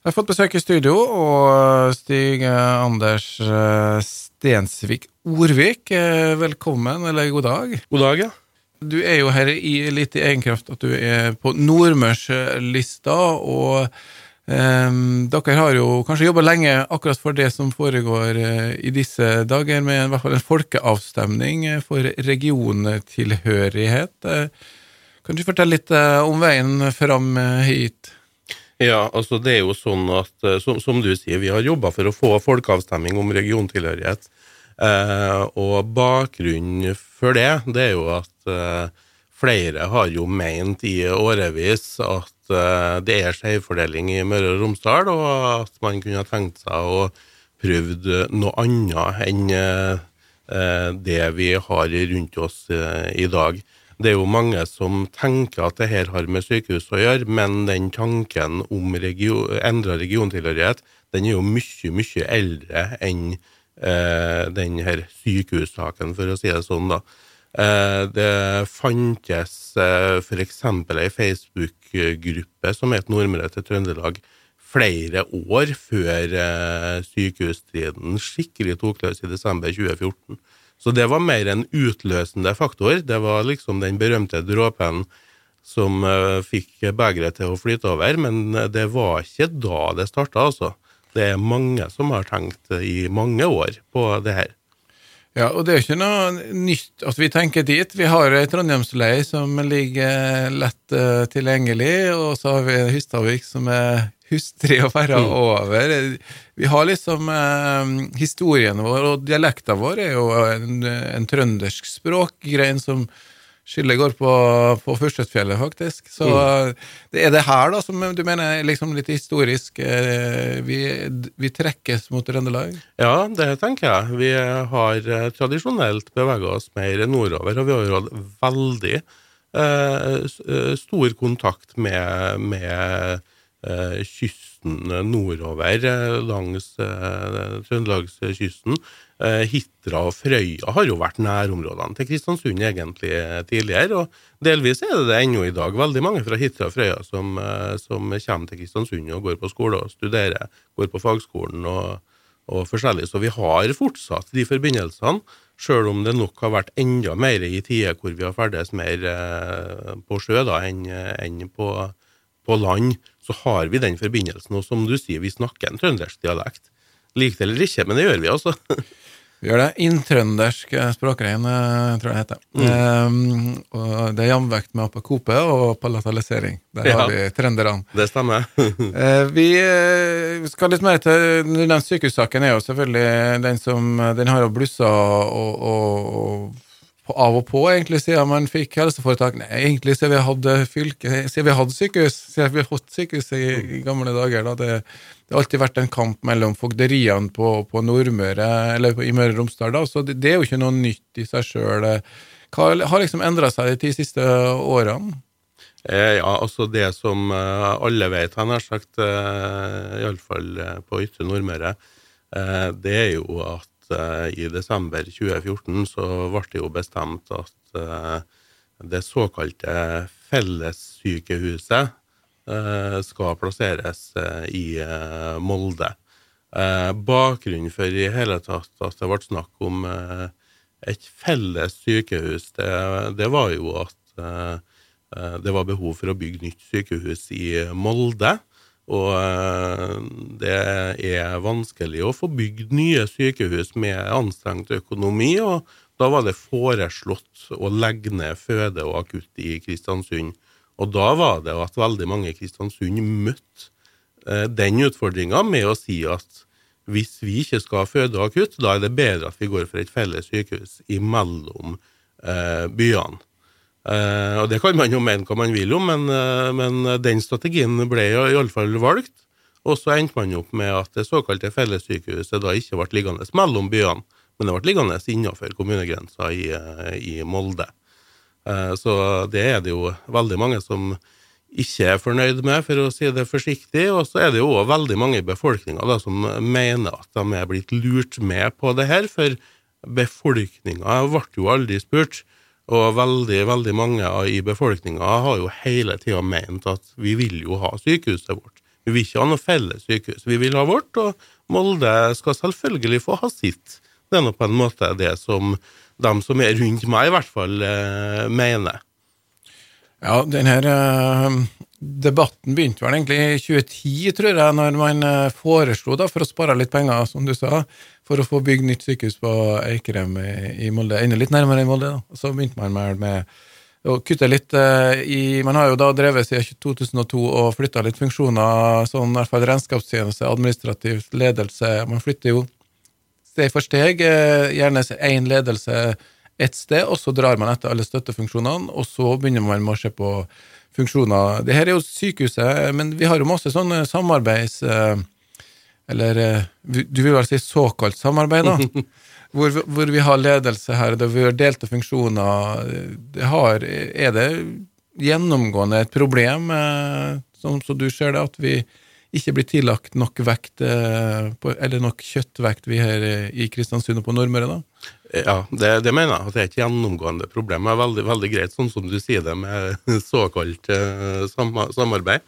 Jeg har fått besøk i studio, og Stig Anders eh, Stensvik Orvik, eh, velkommen, eller god dag. God dag, ja. Du er jo her i litt i egen kraft at du er på Nordmørslista, og eh, dere har jo kanskje jobba lenge akkurat for det som foregår eh, i disse dager, med i hvert fall en folkeavstemning eh, for regiontilhørighet. Eh, kan du fortelle litt eh, om veien fram hit? Ja, altså det er jo sånn at, eh, som, som du sier, vi har jobba for å få folkeavstemning om regiontilhørighet. Eh, og bakgrunnen for det, det er jo at eh, flere har jo ment i årevis at eh, det er skjevfordeling i Møre og Romsdal, og at man kunne ha tenkt seg å prøve noe annet enn eh, det vi har rundt oss eh, i dag. Det er jo mange som tenker at det her har med sykehus å gjøre, men den tanken om region, endra regiontilhørighet, den er jo mye, mye eldre enn eh, den her sykehussaken, for å si det sånn, da. Eh, det fantes eh, f.eks. ei Facebook-gruppe som het Nordmøre til Trøndelag flere år før eh, sykehusstriden skikkelig tok løs i desember 2014. Så det var mer en utløsende faktor. Det var liksom den berømte dråpen som uh, fikk begeret til å flyte over, men det var ikke da det starta, altså. Det er mange som har tenkt i mange år på det her. Ja, og det er ikke noe nytt at vi tenker dit. Vi har ei Trondheimsleie som ligger lett uh, tilgjengelig, og så har vi Hystavik som er hustrig å være mm. over. Vi har liksom eh, Historien vår og dialekten vår er jo en, en trøndersk språkgrein som skillet går på, på Furstøtfjellet, faktisk. Så mm. det er det her da som du mener er liksom litt historisk eh, vi, vi, trekkes mot Trøndelag? Ja, det tenker jeg. Vi har eh, tradisjonelt bevega oss mer nordover, og vi har hatt veldig eh, eh, stor kontakt med, med Eh, kysten nordover eh, langs eh, trøndelagskysten. Hitra og Frøya har jo vært nærområdene til Kristiansund egentlig tidligere, og delvis er det det ennå i dag. Veldig mange fra Hitra og Frøya som, som kommer til Kristiansund og går på skole og studerer, går på fagskolen og, og forskjellig. Så vi har fortsatt de forbindelsene, sjøl om det nok har vært enda mer i tider hvor vi har ferdes mer på sjø da, enn, enn på, på land så har vi den forbindelsen. Og som du sier, vi snakker en trøndersk dialekt. Lik det eller ikke, men det gjør vi altså. Vi gjør det. Inntrøndersk språkrein, eh, tror jeg det heter. Mm. Um, og det er jamvekt med apokope og palatalisering. Der ja, har vi trønderne. Det stemmer. uh, vi skal litt mer til Den sykehussaken er jo selvfølgelig den som Den har jo blussa og, og, og av og på, egentlig, siden man fikk helseforetak. Nei, egentlig siden vi hadde fylke, siden vi hadde sykehus, siden vi fått sykehus i, i gamle dager. Da. Det, det, har alltid vært en kamp mellom fogderiene på, på Nordmøre, eller på, i Møre og Romsdal, da, så det, det, er jo ikke noe nytt i seg sjøl. Hva har liksom endra seg de ti siste årene? Eh, ja, altså det som uh, alle vet, han har sagt, eh, iallfall uh, på Ytre Nordmøre, eh, det er jo at i desember 2014 så ble det jo bestemt at eh, det såkalte fellessykehuset eh, skal plasseres eh, i Molde. Bakgrunnen for i hele tatt at det ble snakk om et felles sykehus, det, det var jo at det var behov for å bygge nytt sykehus i Molde. Og eh, det er vanskelig å få bygd nye sykehus med anstrengt økonomi, og da var det foreslått å legge ned føde og akutt i Kristiansund. Og da var det at veldig mange i Kristiansund møtte eh, den utfordringa med å si at hvis vi ikke skal ha føde og akutt, da er det bedre at vi går for et felles sykehus imellom eh, byene. Uh, og Det kan man jo mene hva man vil om, men, uh, men den strategien ble iallfall valgt. Og så endte man opp med at det såkalte fellessykehuset da ikke ble liggende mellom byene, men det ble liggende innenfor kommunegrensa i, uh, i Molde. så det er det jo veldig mange som ikke er fornøyd med, for å si det forsiktig. Og så er det jo òg veldig mange i befolkninga som mener at de er blitt lurt med på det her, for befolkninga ble jo aldri spurt. Og veldig veldig mange i befolkninga har jo hele tida ment at vi vil jo ha sykehuset vårt. Vi vil ikke ha noe felles sykehus. Vi vil ha vårt, og Molde skal selvfølgelig få ha sitt. Det er nå på en måte det som de som er rundt meg, i hvert fall eh, mener. Ja, denne eh, debatten begynte vel egentlig i 2010, tror jeg, når man eh, foreslo, da, for å spare litt penger, som du sa, for å få bygd nytt sykehus på Eikrem i, i Molde, enda litt nærmere i Molde. da. Så begynte man med, med å kutte litt eh, i Man har jo da drevet siden 2002 og flytta litt funksjoner, sånn i hvert fall regnskapstjeneste, administrativ ledelse. Man flytter jo steg for steg, eh, gjerne én ledelse ett sted, og så drar man etter alle støttefunksjonene, og så begynner man med å se på funksjoner. Det her er jo sykehuset, men vi har jo masse sånne samarbeids... eh, Eller eh, du vil vel si såkalt samarbeid, da? Hvor, hvor vi har ledelse her, der vi har delte funksjoner. Det har, er det gjennomgående et problem, sånn som du ser det, at vi ikke blir tillagt nok vekt, eh, eller nok kjøttvekt, vi her i Kristiansund og på Nordmøre, da? Ja, det, det mener jeg at det er et gjennomgående problem. Det er veldig, veldig greit, sånn som du sier det, med såkalt sam samarbeid.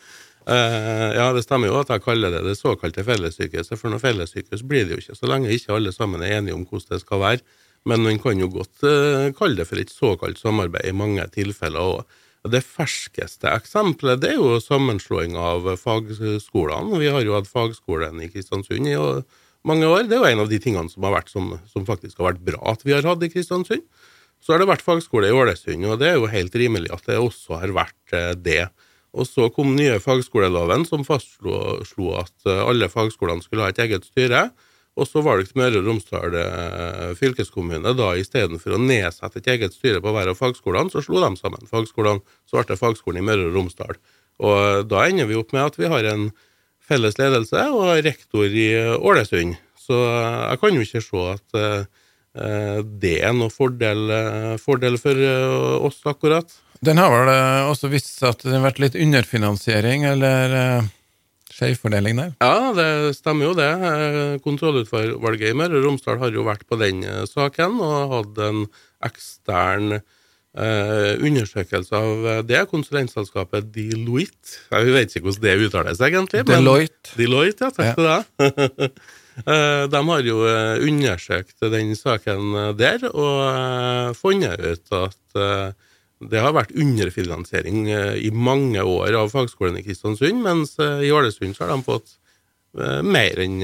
Eh, ja, det stemmer jo at jeg kaller det det såkalte fellessykehuset, for noe fellessykehus blir det jo ikke så lenge ikke alle sammen er enige om hvordan det skal være. Men man kan jo godt uh, kalle det for et såkalt samarbeid i mange tilfeller òg. Det ferskeste eksempelet det er jo sammenslåing av fagskolene. Vi har jo hatt fagskolen i Kristiansund i mange år. Det er jo en av de tingene som, har vært, som, som faktisk har vært bra at vi har hatt i Kristiansund. Så har det vært fagskole i Ålesund, og det er jo helt rimelig at det også har vært eh, det. Og så kom nye fagskoleloven, som fastslo at eh, alle fagskolene skulle ha et eget styre. Og så valgte Møre og Romsdal eh, fylkeskommune da istedenfor å nedsette et eget styre på hver av fagskolene, så slo de sammen fagskolene. Så ble det Fagskolen i Møre og Romsdal. Og da ender vi opp med at vi har en felles ledelse og rektor i Ålesund. Så jeg kan jo ikke se at det er noe fordel, fordel for oss, akkurat. Den har vel også vist seg at det har vært litt underfinansiering, eller uh, skjevfordeling der? Ja, det stemmer jo det. Kontrollutvalget i Møre og Romsdal har jo vært på den saken og hatt en ekstern eh, undersøkelse av det konsulentselskapet Deloitte. Jeg vet ikke hvordan det uttales, egentlig. Deloitte. Deloitte, ja, takk til ja. deg. uh, de har jo undersøkt den saken der og funnet ut at det har vært underfinansiering i mange år av fagskolen i Kristiansund, mens i Ålesund så har de fått mer enn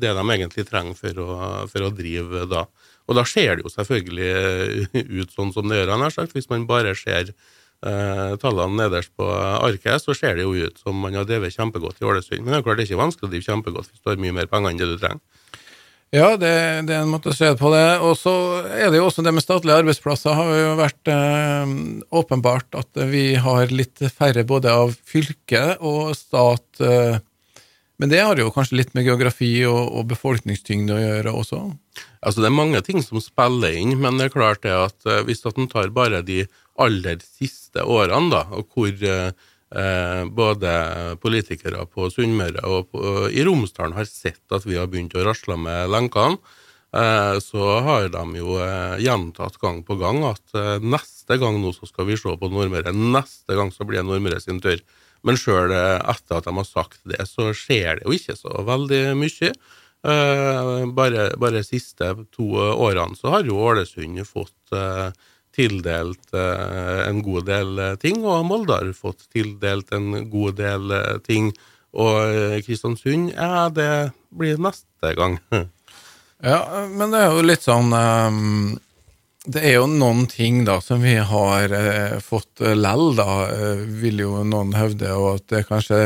det de egentlig trenger for å, for å drive da. Og da ser det jo selvfølgelig eh, ut sånn som det gjør, har sagt. Hvis man bare ser eh, tallene nederst på arket, så ser det jo ut som man har drevet kjempegodt i Ålesund. Men det er klart det er ikke vanskelig å drive kjempegodt hvis du har mye mer penger enn det du trenger. Ja, det, det er en måte å se på det. Og så er det jo også det med statlige arbeidsplasser har jo vært eh, åpenbart at vi har litt færre både av fylke og stat. Eh, men det har jo kanskje litt med geografi og, og befolkningstyngde å gjøre også? Altså Det er mange ting som spiller inn, men det er klart det at uh, hvis at en tar bare de aller siste årene, da, og hvor uh, både politikere på Sunnmøre og på, i Romsdalen har sett at vi har begynt å rasle med lenkene, så har de jo gjentatt gang på gang at neste gang nå så skal vi se på Nordmøre, neste gang så blir det Nordmøre sin tur. Men sjøl etter at de har sagt det, så skjer det jo ikke så veldig mye. Uh, bare, de siste to årene så har jo Ålesund fått tildelt uh, en god del ting, og Molde har fått tildelt en god del ting. Og Kristiansund, ja, det blir neste gang. ja, men det er jo litt sånn um det er jo noen ting da som vi har uh, fått uh, lell, da, uh, vil jo noen hevde, og at det kanskje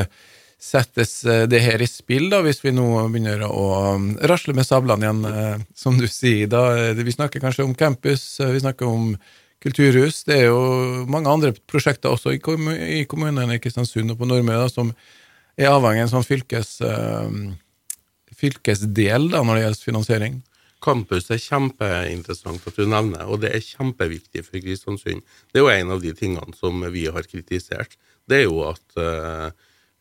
settes eh, det her i spill, da, hvis vi nå begynner å um, rasle med sablene igjen, eh, som du sier. da. Eh, vi snakker kanskje om campus, vi snakker om kulturhus. Det er jo mange andre prosjekter også i, kommunene i Kristiansund og på Nordmøre som er avhengig av en sånn fylkes, fylkesdel da, når det gjelder finansiering. Campus er kjempeinteressant at du nevner, og det er kjempeviktig for Kristiansund. Det er jo en av de tingene som vi har kritisert. Det er jo at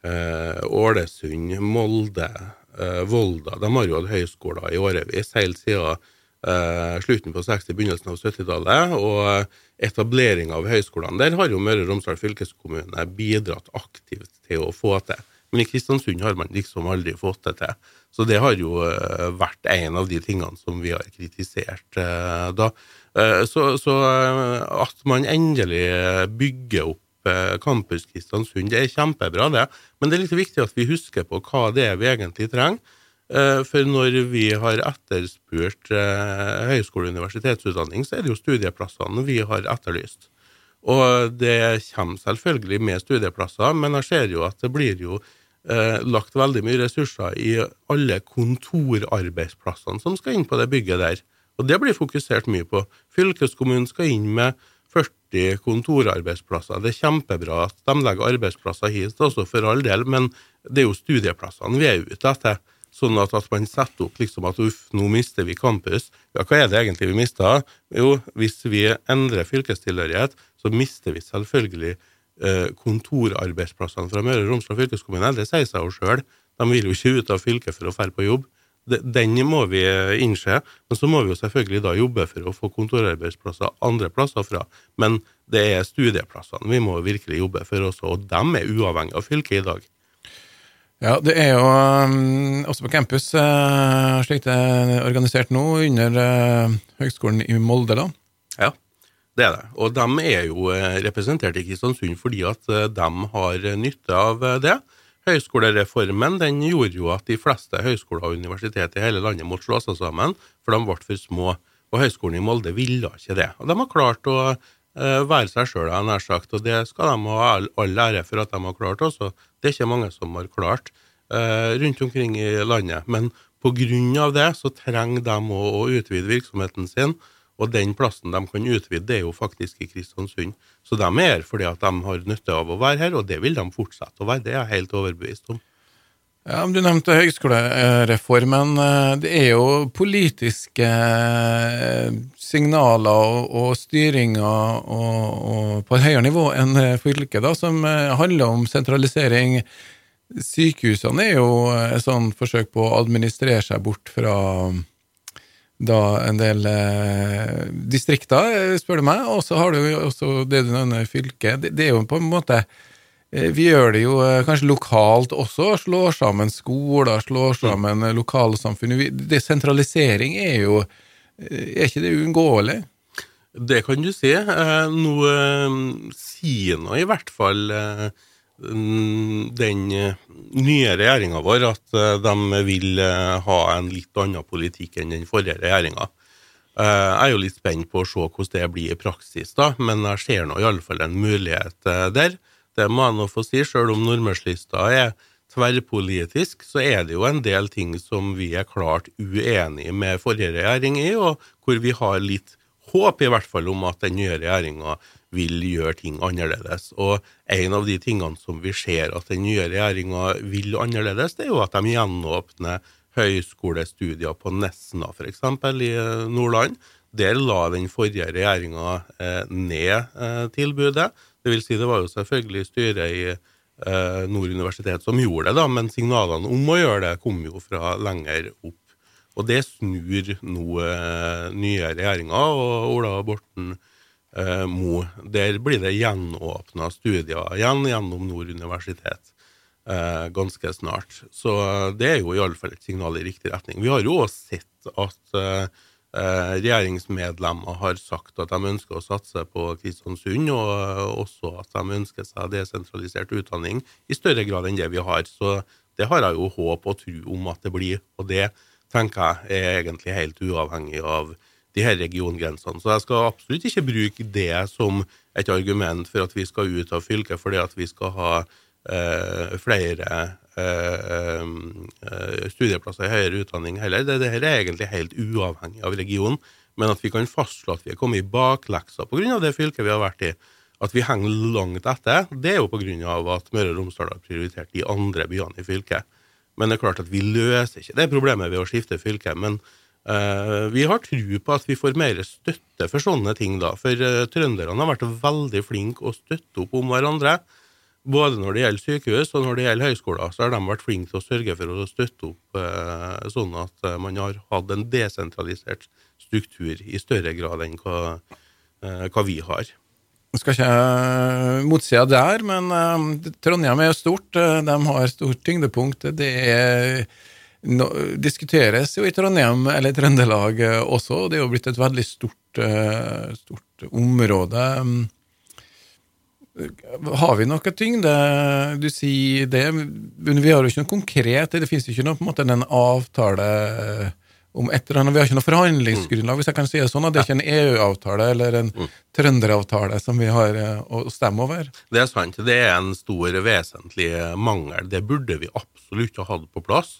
Ålesund, Molde, uh, Volda de har jo hatt høyskoler i årevis, helt siden uh, slutten på 60-, begynnelsen av 70-tallet. Og etablering av høyskolene der har jo Møre og Romsdal fylkeskommune bidratt aktivt til å få til. Men i Kristiansund har man liksom aldri fått det til. Så det har jo vært en av de tingene som vi har kritisert da. Så, så at man endelig bygger opp Campus Kristiansund, det er kjempebra, det. Men det er litt viktig at vi husker på hva det er vi egentlig trenger. For når vi har etterspurt høyskole- og universitetsutdanning, så er det jo studieplassene vi har etterlyst. Og det kommer selvfølgelig med studieplasser, men jeg ser jo at det blir jo eh, lagt veldig mye ressurser i alle kontorarbeidsplassene som skal inn på det bygget der. Og det blir fokusert mye på. Fylkeskommunen skal inn med 40 kontorarbeidsplasser. Det er kjempebra at de legger arbeidsplasser hit, også for all del, men det er jo studieplassene vi er ute etter. Sånn at, at man setter opp liksom at uff, nå mister vi campus. Ja, hva er det egentlig vi mister? Jo, hvis vi endrer fylkestilhørighet, så mister vi selvfølgelig eh, kontorarbeidsplassene fra Møre og Romsdal fylkeskommune. Det sier seg jo sjøl. De vil jo ikke ut av fylket for å dra på jobb. Den må vi eh, innse, men så må vi jo selvfølgelig da jobbe for å få kontorarbeidsplasser andre plasser fra. Men det er studieplassene vi må virkelig jobbe for også, og de er uavhengig av fylket i dag. Ja, det er jo um, også på campus, uh, slik det er organisert nå, under uh, Høgskolen i Molde, da. Ja, det er det. Og de er jo uh, representert i Kristiansund fordi at de har nytte av det. Høyskolereformen den gjorde jo at de fleste høyskoler og universitet i hele landet måtte slå seg sammen, for de ble for små. Og Høgskolen i Molde ville ikke det. Og de har klart å være seg sjøl, nær sagt, og det skal de ha all, ære for at de har klart også. Det er ikke mange som har klart eh, rundt omkring i landet. Men pga. det så trenger de å utvide virksomheten sin. Og den plassen de kan utvide, det er jo faktisk i Kristiansund. Så de er her fordi at de har nytte av å være her, og det vil de fortsette å være. Det er jeg helt overbevist om. Ja, Du nevnte høyskolereformen. Det er jo politiske eh, signaler og, styringer og, og på et høyere nivå enn fylket, da, som eh, handler om sentralisering. Sykehusene er jo et sånn forsøk på å administrere seg bort fra da en del eh, distrikter, spør du meg. Og så har du også det du nevner, fylket. Det, det er jo på en måte Eh, vi gjør det jo eh, kanskje lokalt også, slår sammen skoler, slår sammen mm. lokalsamfunn. Desentralisering er jo Er ikke det uunngåelig? Det kan du si. Nå sier nå i hvert fall den nye regjeringa vår at de vil ha en litt annen politikk enn den forrige regjeringa. Jeg er jo litt spent på å se hvordan det blir i praksis, da, men jeg ser nå iallfall en mulighet der. Det må jeg nå få si. Selv om Nordmørslista er tverrpolitisk, så er det jo en del ting som vi er klart uenig med forrige regjering i, og hvor vi har litt håp i hvert fall om at den nye regjeringa vil gjøre ting annerledes. Og en av de tingene som vi ser at den nye regjeringa vil annerledes, det er jo at de gjenåpner høyskolestudier på Nesna f.eks. i Nordland. Der la den forrige regjeringa eh, ned eh, tilbudet. Det vil si, det var jo selvfølgelig styret i eh, Nord universitet som gjorde det, da, men signalene om å gjøre det kom jo fra lenger opp. Og det snur nå eh, nye regjeringer og Ola Borten eh, Moe. Der blir det gjenåpna studier igjen gjennom Nord universitet eh, ganske snart. Så det er jo iallfall et signal i riktig retning. Vi har jo også sett at eh, Eh, regjeringsmedlemmer har sagt at de ønsker å satse på Kristiansund, og eh, også at de ønsker seg desentralisert utdanning i større grad enn det vi har. Så det har jeg jo håp og tro om at det blir, og det tenker jeg er egentlig helt uavhengig av de her regiongrensene. Så jeg skal absolutt ikke bruke det som et argument for at vi skal ut av fylket fordi at vi skal ha eh, flere Eh, eh, studieplasser i høyere utdanning heller. Det, det her er egentlig helt uavhengig av regionen. Men at vi kan fastslå at vi er kommet i bakleksa pga. det fylket vi har vært i, at vi henger langt etter, det er jo pga. at Møre og Romsdal har prioritert de andre byene i fylket. Men det er klart at vi løser ikke det problemet ved å skifte fylke. Men uh, vi har tro på at vi får mer støtte for sånne ting, da. For uh, trønderne har vært veldig flinke å støtte opp om hverandre. Både når det gjelder sykehus og når det gjelder høyskoler, så har de vært flinke til å sørge for å støtte opp uh, sånn at man har hatt en desentralisert struktur i større grad enn hva, hva vi har. Skal ikke uh, motsida der, men uh, Trondheim er jo stort. Uh, de har stort tyngdepunkt. Det er, no, diskuteres jo i Trondheim, eller Trøndelag også. Det er jo blitt et veldig stort, stort område. Har vi noe tyngde? Du sier det, men vi har jo ikke noe konkret. Det finnes jo ikke noe på en måte den avtale om et eller annet. Vi har ikke noe forhandlingsgrunnlag, hvis jeg kan si det sånn. At Det er ikke en EU-avtale eller en mm. trønderavtale som vi har eh, å stemme over. Det er sant. Det er en stor, vesentlig mangel. Det burde vi absolutt ha hatt på plass.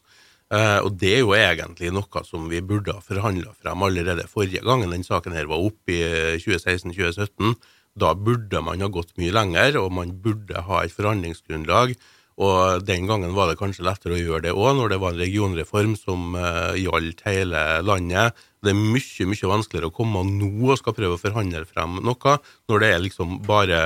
Uh, og det er jo egentlig noe som vi burde ha forhandla frem allerede forrige gangen den saken her var oppe i 2016-2017. Da burde man ha gått mye lenger, og man burde ha et forhandlingsgrunnlag og den gangen var det kanskje lettere å gjøre det òg, når det var en regionreform som uh, gjaldt hele landet. Det er mye mye vanskeligere å komme nå og skal prøve å forhandle frem noe, når det er liksom bare,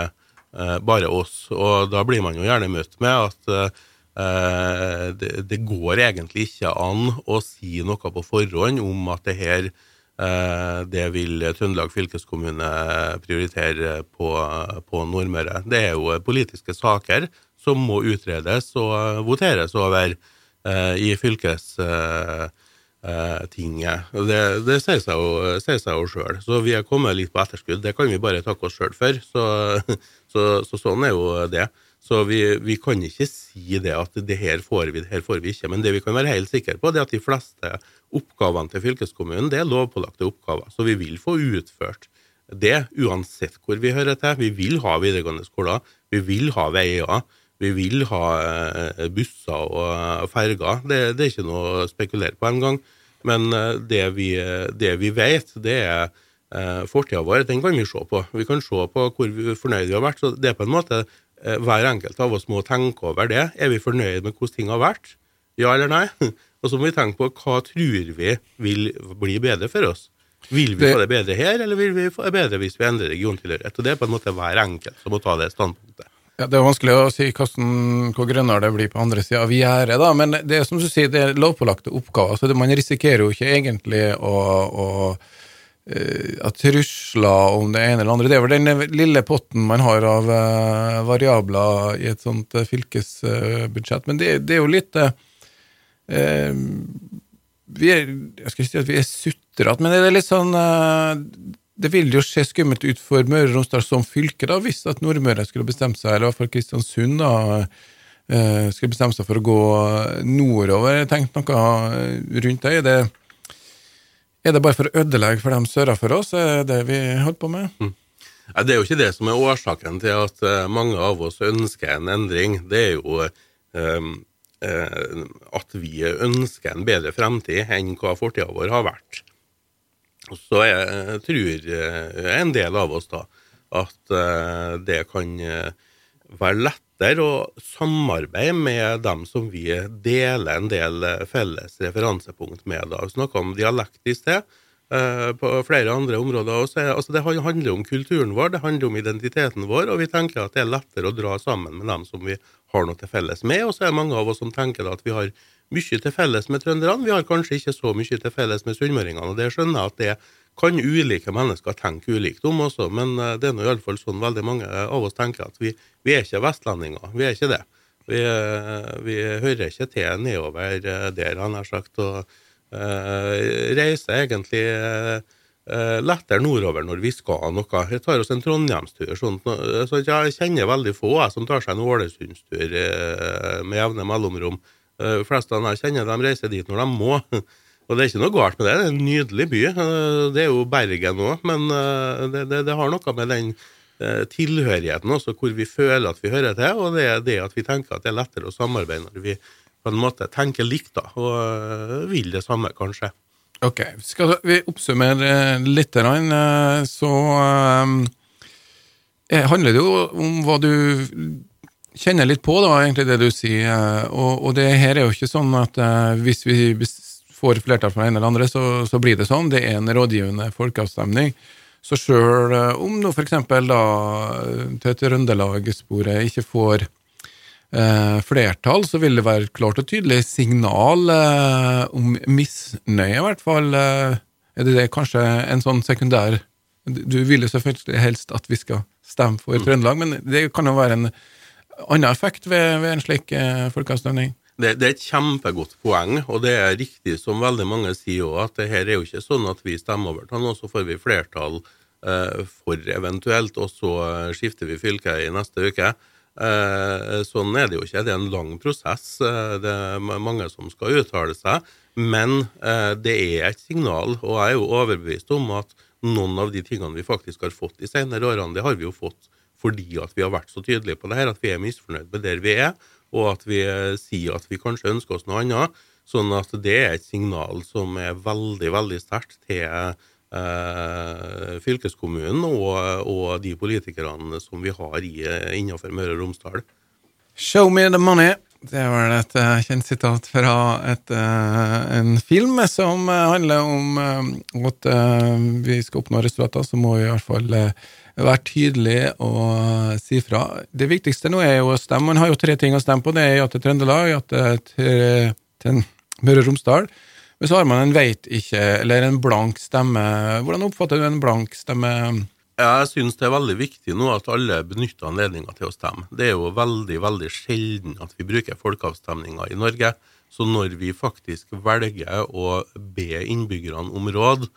uh, bare oss. Og da blir man jo gjerne møtt med at uh, det, det, går egentlig ikke an å si noe på forhånd om at det her det vil Trøndelag fylkeskommune prioritere på, på Nordmøre. Det er jo politiske saker som må utredes og voteres over eh, i fylkestinget. Eh, det, det seg jo, sier seg jo sjøl. Så vi er kommet litt på etterskudd. Det kan vi bare takke oss sjøl for. Så, så, så, sånn er jo det. Så vi, vi, kan ikke si det at det her får vi, det her får vi ikke. Men det vi kan være helt sikre på, det er at de fleste oppgavene til fylkeskommunen det er lovpålagte oppgaver. Så vi vil få utført det uansett hvor vi hører til. Vi vil ha videregående skoler, vi vil ha veier, vi vil ha eh, busser og ferger. Det, det er ikke noe å spekulere på engang. Men eh, det vi, det vi vet, det er eh, fortida vår. Den kan vi se på. Vi kan se på hvor fornøyde vi har vært. Så det er på en måte hver enkelt av oss må tenke over det. Er vi fornøyd med hvordan ting har vært? Ja eller nei? Og så må vi tenke på hva tror vi vil bli bedre for oss. Vil vi få det bedre her, eller vil vi få det bedre hvis vi endrer regiontilhørighet? Det er på en måte hver enkelt som må ta det standpunktet. Ja, Det er vanskelig å si hvordan, hvor grønnere det blir på andre sida av gjerdet, da. Men det er som du sier, det er lovpålagte oppgaver. så Man risikerer jo ikke egentlig å, å at trusler om det ene eller andre. Det er vel den lille potten man har av uh, variabler i et sånt uh, fylkesbudsjett. Men det, det, er jo litt uh, vi er, Jeg skal ikke si at vi er sutrete, men det er litt sånn det vil jo se skummelt ut for Møre og Romsdal som fylke, da, hvis at Nordmøre skulle bestemt seg, eller i hvert fall Kristiansund, da, eh, skulle bestemme seg for å gå nordover. Tenk noe rundt det. Er det, er det bare for å ødelegge for dem søra for oss, er det vi holder på med? Mm. Det er jo ikke det som er årsaken til at eh, mange av oss ønsker en endring. Det er jo um, at vi ønsker en bedre fremtid enn hva fortida vår har vært. Så jeg tror eh, en del av oss da at eh, det kan eh, være lettere å samarbeide med dem som vi deler en del felles referansepunkt med. da. Vi snakka om dialekt i. På flere andre områder også. Altså det handler om kulturen vår, det handler om identiteten vår, og vi tenker at det er lettere å dra sammen med dem som vi har noe til felles med. Og så er det mange av oss som tenker at vi har mye til felles med trønderne. Vi har kanskje ikke så mye til felles med sunnmøringene. og Det skjønner jeg at det kan ulike mennesker tenke ulikt om også, men eh, det er nå iallfall sånn veldig mange av oss tenker at vi, vi er ikke vestlendinger. Vi er ikke det. Vi, eh, vi hører ikke til nedover eh, der, han har sagt. og uh, reiser egentlig uh, lettere nordover når vi skal noe. Jeg tar oss en trondheimstur. Sånn, så jeg kjenner veldig få jeg, som tar seg en Ålesundstur uh, med jevne mellomrom. Uh, fleste av jeg kjenner de reiser dit når de må. Og det er ikke noe galt med det. Det er en nydelig by. Uh, det er jo Bergen òg, men uh, det, det, det, har noe med den tilhørigheten også, hvor vi føler at vi hører til, og det er det at vi tenker at det er lettere å samarbeide når vi på en måte tenker likt da, og vil det samme, kanskje. Ok, Skal vi oppsummere litt, så handler det jo om hva du kjenner litt på, da, egentlig det du sier. Eh, og, og det her er jo ikke sånn at uh, hvis vi får flertall for det ene eller andre, så, så, blir det sånn. Det er en rådgivende folkeavstemning. Så sjøl uh, om nå f.eks. da til Trøndelagssporet ikke får uh, flertall, så vil det være klart og tydelig signal om misnøye, i hvert fall. er det, det kanskje en sånn sekundær Du vil jo selvfølgelig helst at vi skal stemme for Trøndelag, men det kan jo være en annen effekt ved, ved en slik eh, folkeavstemning. Det, det, er et kjempegodt poeng, og det er riktig som veldig mange sier òg, at det her er jo ikke sånn at vi stemmer over til noe, så får vi flertall eh, for eventuelt, og så eh, skifter vi fylke i neste uke. Eh, sånn er det jo ikke. Det er en lang prosess. Eh, det er mange som skal uttale seg. Men eh, det er et signal, og jeg er jo overbevist om at noen av de tingene vi faktisk har fått de senere årene, det har vi jo fått fordi at vi har vært så tydelige på det her, at vi er misfornøyd med der vi er, og at vi sier at vi kanskje ønsker oss noe annet. Sånn at det er et signal som er veldig, veldig sterkt til eh, fylkeskommunen og, og, de politikerne som vi har i, innenfor Møre og Romsdal. Show me the money. Det var et uh, kjent sitat fra et, en film som handler om at vi skal oppnå resultater, så må vi i hvert fall være tydelig og si fra. Det viktigste nå er jo å stemme. Man har jo tre ting å stemme på. Det er ja til Trøndelag, ja til, til Møre og Romsdal. Men så har man en veit ikke, eller en blank stemme. Hvordan oppfatter du en blank stemme? Jeg syns det er veldig viktig nå at alle benytter anledninga til å stemme. Det er jo veldig veldig sjelden at vi bruker folkeavstemninger i Norge. Så når vi faktisk velger å be innbyggerne om råd,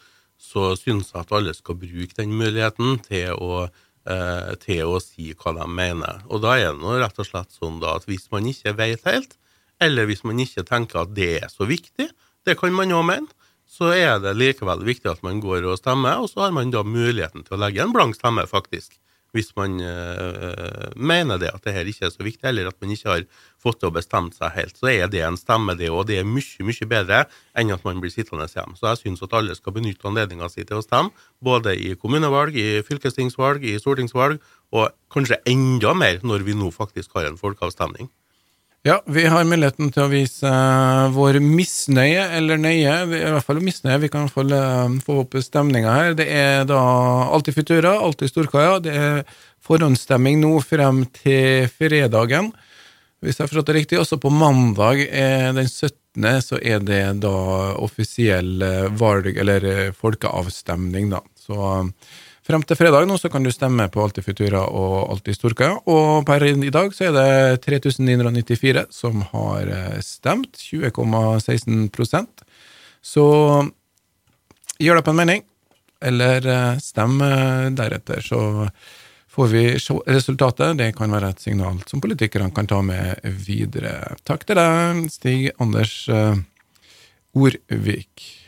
så syns jeg at alle skal bruke den muligheten til å, eh, til å si hva de mener. Og da er det nå rett og slett sånn at hvis man ikke vet helt, eller hvis man ikke tenker at det er så viktig, det kan man jo mene, så er det likevel viktig at man går og stemmer, og så har man da muligheten til å legge en blank stemme, faktisk. Hvis man eh, mener det, at det her ikke er så viktig, eller at man ikke har fått til å bestemme seg helt, så er det en stemme, det òg. Det er mye, mye bedre enn at man blir sittende hjemme. Så jeg syns at alle skal benytte anledninga si til å stemme, både i kommunevalg, i fylkestingsvalg, i stortingsvalg, og kanskje enda mer når vi nå faktisk har en folkeavstemning. Ja, vi har muligheten til å vise uh, vår misnøye, eller nøye, i hvert fall misnøye. Vi kan fall uh, få opp stemninga her. Det er da alltid Futura, alltid Storkaia. Det er forhåndsstemming nå frem til fredagen. Hvis jeg har forstått det riktig, også på mandag er den 17., så er det da offisiell eh, valg, eller folkeavstemning, da. Så Frem til fredag nå så kan du stemme på Alltid Futura og Alltid Storkaia, og per i dag så er det 3994 som har eh, stemt, 20,16% Så gjør deg på en mening, eller eh, stem eh, deretter, så får vi se resultatet. Det kan være et signal som politikerne kan ta med videre. Takk til deg, Stig Anders Orvik.